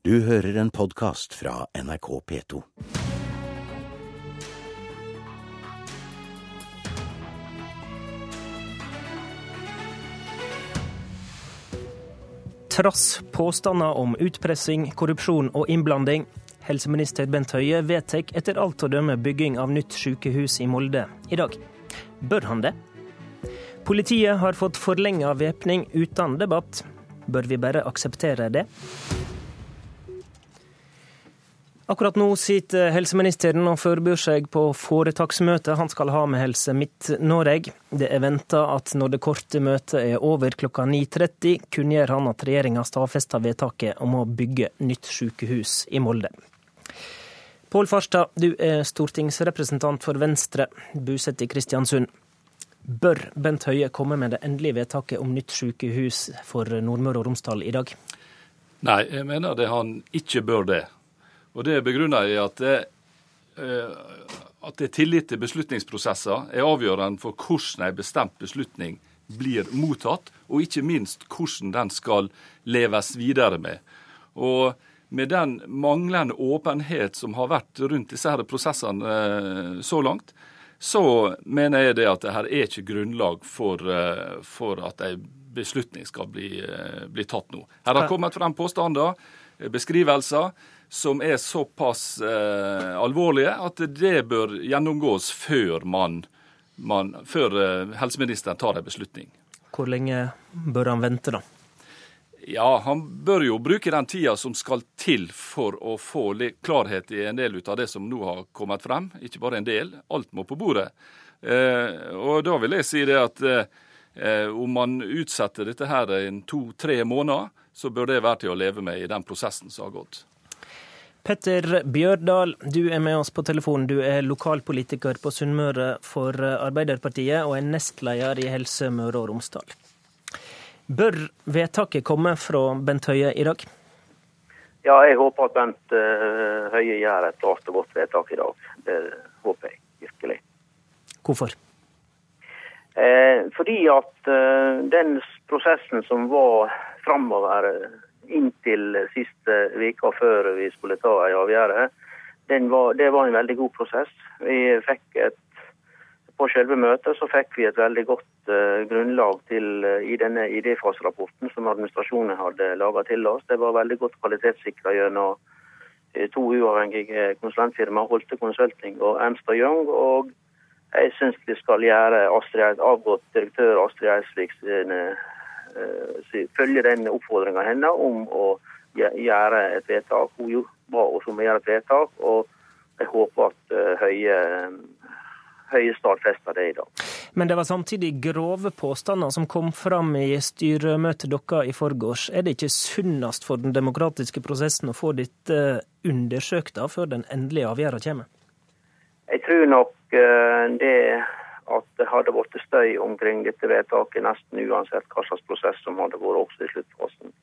Du hører en podkast fra NRK P2. Trass påstander om utpressing, korrupsjon og innblanding. Helseminister Bent Høie vedtar etter alt å dømme bygging av nytt sykehus i Molde i dag. Bør han det? Politiet har fått forlenga væpning uten debatt. Bør vi bare akseptere det? Akkurat nå sitter helseministeren og forbereder seg på foretaksmøtet han skal ha med Helse Midt-Norge. Det er venta at når det korte møtet er over klokka 9.30, kunngjør han at regjeringa stadfester vedtaket om å bygge nytt sykehus i Molde. Pål Farstad, du er stortingsrepresentant for Venstre, bosatt i Kristiansund. Bør Bent Høie komme med det endelige vedtaket om nytt sykehus for Nordmøre og Romsdal i dag? Nei, jeg mener det han ikke bør det. Og Det begrunner jeg i at det, at det tillit til beslutningsprosesser er avgjørende for hvordan en bestemt beslutning blir mottatt, og ikke minst hvordan den skal leves videre med. Og med den manglende åpenhet som har vært rundt disse her prosessene så langt, så mener jeg det at det her er ikke grunnlag for, for at en beslutning skal bli, bli tatt nå. Her har kommet frem påstander, beskrivelser som er såpass eh, alvorlige at det bør gjennomgås før, man, man, før eh, helseministeren tar en beslutning. Hvor lenge bør han vente, da? Ja, Han bør jo bruke den tida som skal til for å få klarhet i en del av det som nå har kommet frem. Ikke bare en del, alt må på bordet. Eh, og Da vil jeg si det at eh, om man utsetter dette her en to-tre måneder, så bør det være til å leve med i den prosessen som har gått. Petter Bjørdal, du er med oss på telefon. Du er lokalpolitiker på Sunnmøre for Arbeiderpartiet og er nestleder i Helse Møre og Romsdal. Bør vedtaket komme fra Bent Høie i dag? Ja, jeg håper at Bent Høie gjør et klart og godt vedtak i dag. Det håper jeg virkelig. Hvorfor? Eh, fordi at eh, den prosessen som var framover inntil siste veka før vi skulle ta en avgjørelse, det var en veldig god prosess. Vi fikk et, på selve møtet så fikk vi et veldig godt uh, grunnlag til, uh, i denne idéfaserapporten som administrasjonen hadde laga til oss. Det var veldig godt kvalitetssikra gjennom uh, to uavhengige konsulentfirmaer, Holte Consulting og Ernst Young. og jeg syns vi skal gjøre Astrid, avgått direktør Astrid Eidsvik følge den oppfordringa hennes om å gjøre et vedtak. Hun ba oss om å gjøre et vedtak, og jeg håper at Høie, høye stadfester det i dag. Men det var samtidig grove påstander som kom fram i styremøtet deres i forgårs. Er det ikke sunnest for den demokratiske prosessen å få dette undersøkt før den endelige avgjørelsen kommer? Jeg tror nok det at det hadde vært støy omkring dette vedtaket nesten uansett hva slags prosess som hadde vært også i sluttfasen.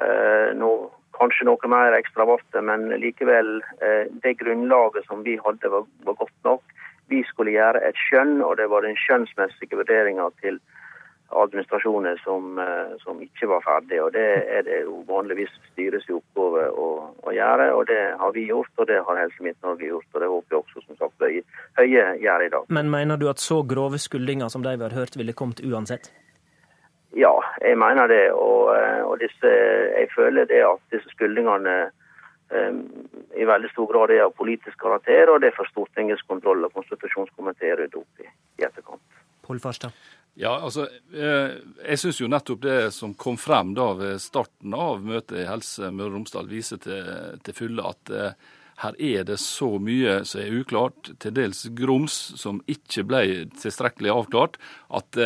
Eh, nå, kanskje noe mer ekstra ble det, men likevel, eh, det grunnlaget som vi hadde var, var, godt nok. Vi skulle gjøre et skjønn, og det var den skjønnsmessige vurderinga til administrasjoner som, som, ikke var ferdig. og Det er det jo vanligvis styres i oppgave å, å, gjøre. og Det har vi gjort, og det har Helse Midt-Norge gjort. og Det håper jeg også som sagt Høie gjør i dag. Men mener du at så grove skuldinger som de vi har hørt, ville kommet uansett? Ja, jeg mener det. Og, og disse, jeg føler det at disse skuldingene um, i veldig stor grad er av politisk karakter, og det får Stortingets kontroll- og konstitusjonskomité rydde opp i i etterkant. Pål Farstad? Ja, altså, Jeg syns jo nettopp det som kom frem da ved starten av møtet i Helse Møre og Romsdal, viser til, til fulle at her er det så mye som er uklart, til dels grums som ikke ble tilstrekkelig avklart, at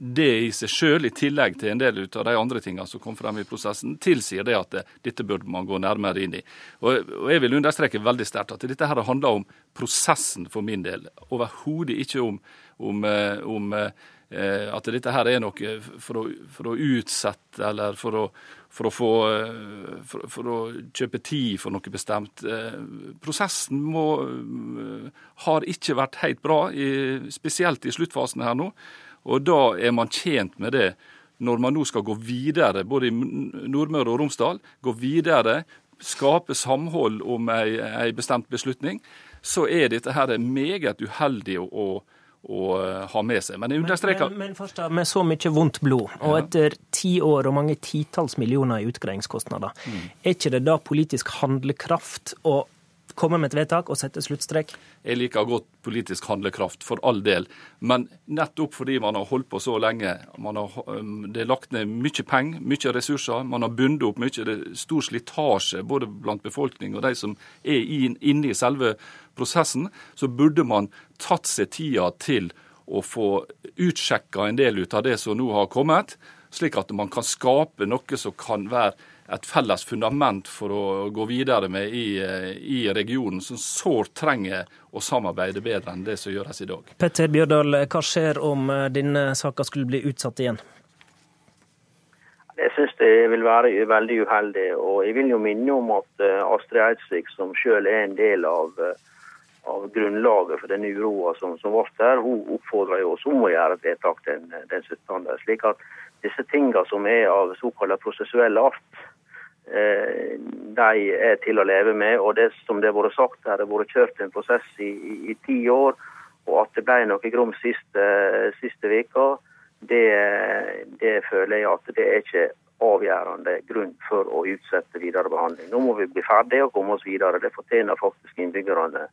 det i seg sjøl, i tillegg til en del av de andre tingene som kom frem i prosessen, tilsier det at dette burde man gå nærmere inn i. Og, jeg vil understreke veldig sterkt at dette her handler om prosessen for min del, overhodet ikke om, om, om at dette her er noe for å, for å utsette eller for å, for å, få, for, for å kjøpe tid for noe bestemt. Prosessen må, har ikke vært helt bra, spesielt i sluttfasen her nå. Og da er man tjent med det når man nå skal gå videre, både i Nordmøre og Romsdal, gå videre, skape samhold om ei, ei bestemt beslutning, så er dette her meget uheldig å, å eh, ha med seg. Men jeg understreker Men, men, men først med så mye vondt blod, og etter ti år og mange titalls millioner i utgreiingskostnader, mm. er ikke det da politisk handlekraft å komme med et vedtak og sette sluttstrek? Jeg liker godt politisk handlekraft, for all del. Men nettopp fordi man har holdt på så lenge, har, um, det er lagt ned mye penger, mye ressurser, man har bundet opp mye, det er stor slitasje både blant befolkning og de som er inne i selve prosessen, så burde man tatt seg tida til å få utsjekka en del ut av det som nå har kommet, slik at man kan skape noe som kan være et felles fundament for å gå videre med i, i regionen, som sårt trenger å samarbeide bedre enn det som gjøres i dag. Petter Bjørdal, hva skjer om denne saka skulle bli utsatt igjen? Jeg synes det vil være veldig uheldig. Og jeg vil jo minne om at eh, Astrid Eidsvik, som selv er en del av uh, av grunnlaget for den uroa som, som ble der. Hun oppfordra oss om å gjøre et vedtak den, den 17. Slik at disse tingene som er av såkalt prosessuell art, eh, de er til å leve med. Og det som det har vært sagt det har vært kjørt en prosess i, i, i ti år. Og at det ble noe grums siste, siste veka, det, det føler jeg at det er ikke avgjørende grunn for å utsette videre behandling. Nå må vi bli ferdige og komme oss videre. Det fortjener faktisk innbyggerne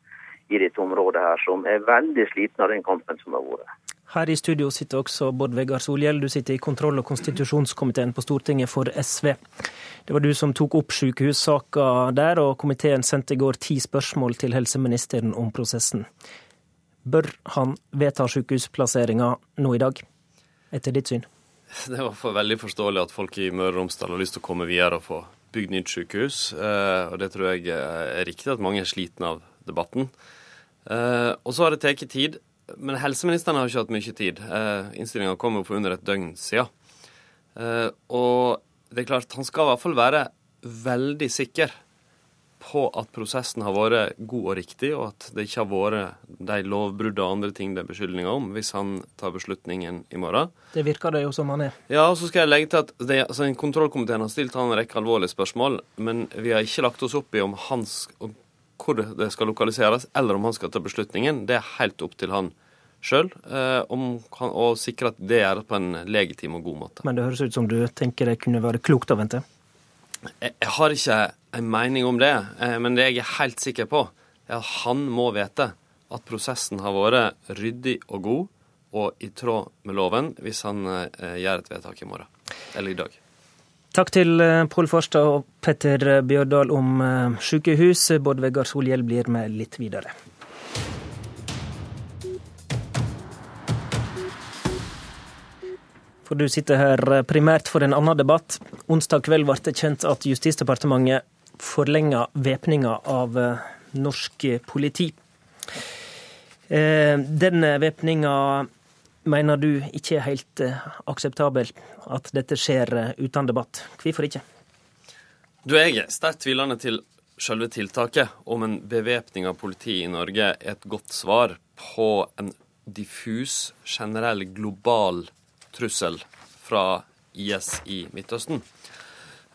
i dette området her, som er veldig slitne av den kampen som har vært. Her i studio sitter også Bård Vegar Solhjell, du sitter i kontroll- og konstitusjonskomiteen på Stortinget for SV. Det var du som tok opp sykehussaka der, og komiteen sendte i går ti spørsmål til helseministeren om prosessen. Bør han vedta sykehusplasseringa nå i dag, etter ditt syn? Det var for veldig forståelig at folk i Møre og Romsdal har lyst til å komme videre og få bygd nytt sykehus. Eh, og det tror jeg er riktig at mange er slitne av debatten. Uh, og så har det tatt tid. Men helseministeren har ikke hatt mye tid. Eh, Innstillinga kom jo for under et døgn siden. Eh, og det er klart, han skal i hvert fall være veldig sikker på at prosessen har vært god og riktig, og at det ikke har vært de lovbrudd og andre ting det er beskyldninger om, hvis han tar beslutningen i morgen. Det virker det jo som han er. Ja, og så skal jeg legge til at det, altså, Kontrollkomiteen har stilt han en rekke alvorlige spørsmål, men vi har ikke lagt oss opp i om hans hvor det skal lokaliseres, eller om han skal ta beslutningen, det er helt opp til han sjøl eh, å sikre at det gjøres på en legitim og god måte. Men det høres ut som du tenker det kunne være klokt å vente? Jeg, jeg har ikke en mening om det, eh, men det jeg er helt sikker på, er at han må vite at prosessen har vært ryddig og god og i tråd med loven hvis han eh, gjør et vedtak i morgen, eller i dag. Takk til eh, Pål Farstad og Petter Bjørdal om eh, sykehus. Bård Vegar Solhjell blir med litt videre. For du sitter her eh, primært for en annen debatt. Onsdag kveld ble det kjent at Justisdepartementet forlenga væpninga av norsk politi. Den væpninga mener du ikke er helt eh, akseptabel at dette skjer eh, uten debatt. Hvorfor ikke? Du, Jeg er sterkt tvilende til selve tiltaket om en bevæpning av politiet i Norge er et godt svar på en diffus, generell, global trussel fra IS i Midtøsten.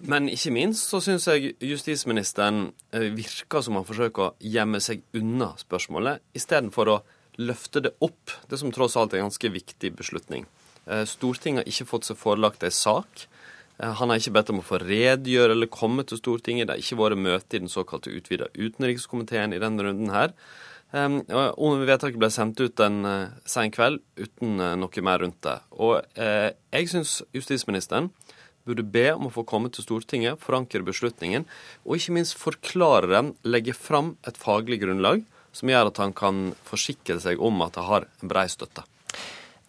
Men ikke minst så syns jeg justisministeren eh, virker som han forsøker å gjemme seg unna spørsmålet, istedenfor å løfte det opp, det som tross alt er en ganske viktig beslutning. Eh, Stortinget har ikke fått seg forelagt en sak. Eh, han har ikke bedt om å få redegjøre eller komme til Stortinget. Det har ikke vært møte i den såkalte utvida utenrikskomiteen i denne runden her. Og vedtaket ble sendt ut en eh, sen kveld uten noe mer rundt det. Og jeg syns justisministeren burde be om å få komme til Stortinget, forankre beslutningen, og ikke minst forklare den, legge fram et faglig grunnlag som gjør at han kan forsikre seg om at det har en brei støtte.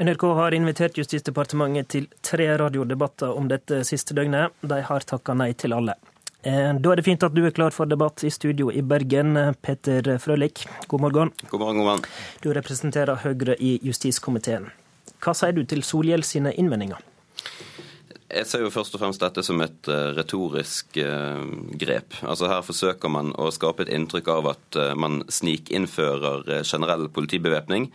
NRK har invitert Justisdepartementet til tre radiodebatter om dette siste døgnet. De har takka nei til alle. Eh, da er det fint at du er klar for debatt i studio i Bergen. Peter Frølich, god morgen. God morgen, god morgen. Du representerer Høyre i justiskomiteen. Hva sier du til Solhjell sine innvendinger? Jeg ser jo først og fremst dette som et uh, retorisk uh, grep. Altså Her forsøker man å skape et inntrykk av at uh, man snikinnfører generell politibevæpning.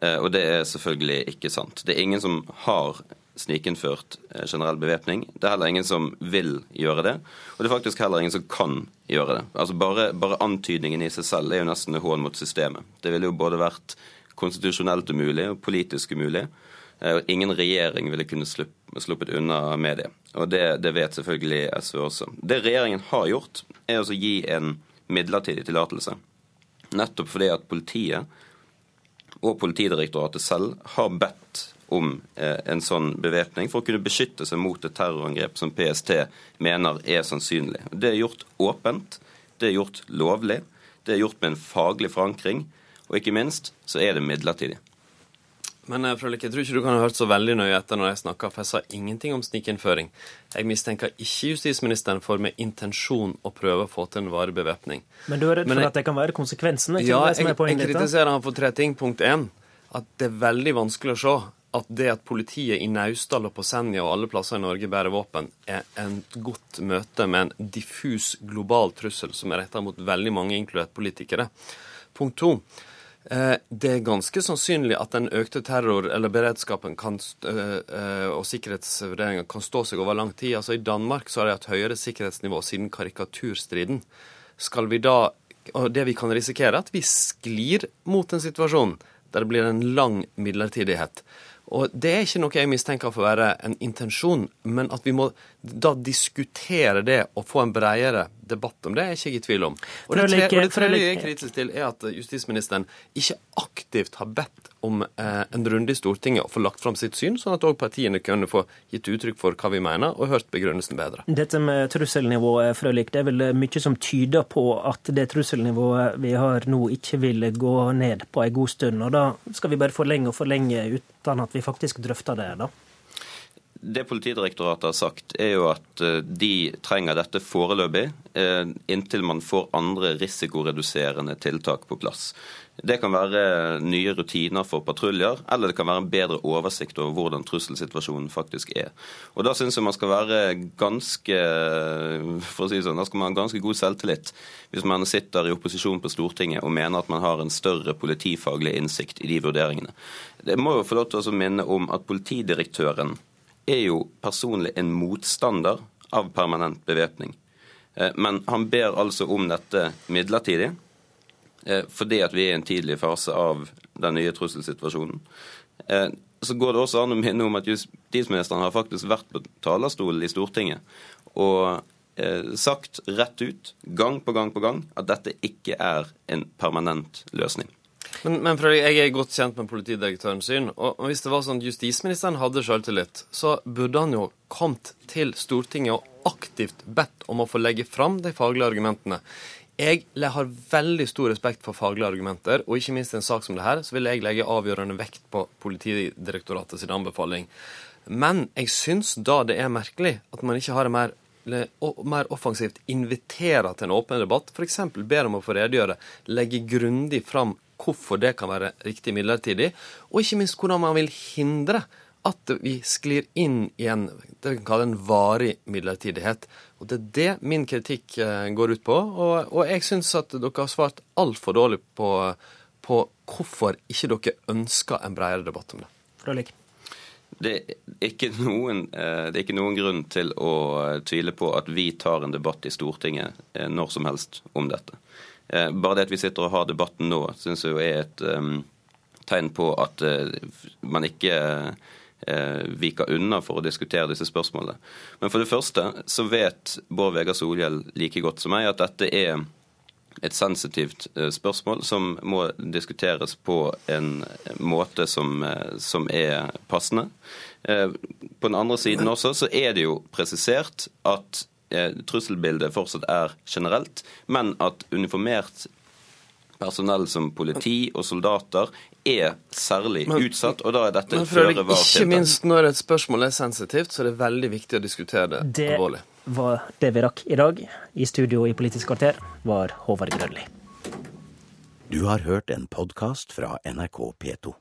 Og det er selvfølgelig ikke sant. Det er ingen som har snikinnført eh, generell bevæpning. Det er heller ingen som vil gjøre det. Og det er faktisk heller ingen som kan gjøre det. Altså Bare, bare antydningen i seg selv er jo nesten en hån mot systemet. Det ville jo både vært konstitusjonelt umulig og politisk umulig. Eh, og ingen regjering ville kunne sluppet unna med det. Og det, det vet selvfølgelig SV også. Det regjeringen har gjort, er å gi en midlertidig tillatelse. Nettopp fordi at politiet og Politidirektoratet selv har bedt om eh, en sånn bevæpning for å kunne beskytte seg mot et terrorangrep som PST mener er sannsynlig. Det er gjort åpent, det er gjort lovlig, det er gjort med en faglig forankring, og ikke minst så er det midlertidig. Men eh, Frølik, jeg tror ikke du kan ha hørt så veldig nøye etter når jeg snakka, for jeg sa ingenting om snikinnføring. Jeg mistenker ikke justisministeren for med intensjon å prøve å få til en varig bevæpning. Men du er redd for jeg, at det kan være konsekvensen? ja, jeg, jeg kritiserer han for tre ting. Punkt én, at det er veldig vanskelig å se at det at politiet i Naustdal og på Senja og alle plasser i Norge bærer våpen, er en godt møte med en diffus global trussel som er retta mot veldig mange, inkludert politikere. Punkt to. Eh, det er ganske sannsynlig at den økte terror- eller beredskapen kan, eh, eh, og sikkerhetsvurderinga kan stå seg over lang tid. Altså I Danmark så har de hatt høyere sikkerhetsnivå siden karikaturstriden. Skal vi da, og Det vi kan risikere, er at vi sklir mot en situasjon der det blir en lang midlertidighet. Og Det er ikke noe jeg mistenker for å være en intensjon, men at vi må da diskutere det og få en bredere debatt om det, er ikke jeg i tvil om. Og Det, tre, og det tredje jeg er kritisk til, er at justisministeren ikke aktivt har bedt om eh, en runde i Stortinget og få lagt fram sitt syn, sånn at òg partiene kunne få gitt uttrykk for hva vi mener, og hørt begrunnelsen bedre. Dette med trusselnivået, Frølik, det er vel mye som tyder på at det trusselnivået vi har nå, ikke vil gå ned på en god stund. Og da skal vi bare forlenge og forlenge uten at vi faktisk drøfter det, da? Det Politidirektoratet har sagt, er jo at eh, de trenger dette foreløpig, eh, inntil man får andre risikoreduserende tiltak på plass. Det kan være nye rutiner for patruljer, eller det kan være en bedre oversikt over hvordan trusselsituasjonen faktisk er. Og Da syns jeg man skal være ganske for å si sånn, da skal man ha ganske god selvtillit hvis man sitter i opposisjon på Stortinget og mener at man har en større politifaglig innsikt i de vurderingene. Det må jo få lov til å minne om at politidirektøren er jo personlig en motstander av permanent bevæpning. Eh, men han ber altså om dette midlertidig, eh, fordi at vi er i en tidlig fase av den nye trusselsituasjonen. Eh, så går det også an å minne om at justisministeren har faktisk vært på talerstolen i Stortinget og sagt rett ut, gang på gang på gang, at dette ikke er en permanent løsning. Men, men jeg er godt kjent med politidirektørens syn. Og hvis det var sånn at justisministeren hadde selvtillit, så burde han jo kommet til Stortinget og aktivt bedt om å få legge fram de faglige argumentene. Jeg har veldig stor respekt for faglige argumenter, og ikke minst i en sak som det her, så vil jeg legge avgjørende vekt på Politidirektoratet sin anbefaling. Men jeg syns da det er merkelig at man ikke har en mer mer offensivt inviterer til en åpen debatt, f.eks. ber om å få redegjøre, legge grundig fram hvorfor det kan være riktig midlertidig, og ikke minst hvordan man vil hindre at vi sklir inn i en det vi kan kalle en varig midlertidighet. Og Det er det min kritikk eh, går ut på. Og, og jeg syns at dere har svart altfor dårlig på, på, hvorfor ikke dere ønsker en bredere debatt om det. Frølik. Det er, noen, eh, det er, ikke noen, grunn til å tvile på at vi tar en debatt i Stortinget eh, når som helst om dette. Eh, bare det at vi sitter og har debatten nå, syns jeg er et um, tegn på at uh, man ikke uh, viker unna for å diskutere disse spørsmålene. Men for det første så vet Bård Vegar Solhjell like godt som meg at dette er et sensitivt spørsmål som må diskuteres på en måte som, som er passende. På den andre siden også så er det jo presisert at trusselbildet fortsatt er generelt, men at uniformert personell som politi og soldater er særlig men, utsatt, og da er dette føre var Ikke minst når et spørsmål er sensitivt, så er det veldig viktig å diskutere det, det alvorlig. Det var det vi rakk i dag. I studio i Politisk kvarter var Håvard Grønli. Du har hørt en podkast fra NRK P2.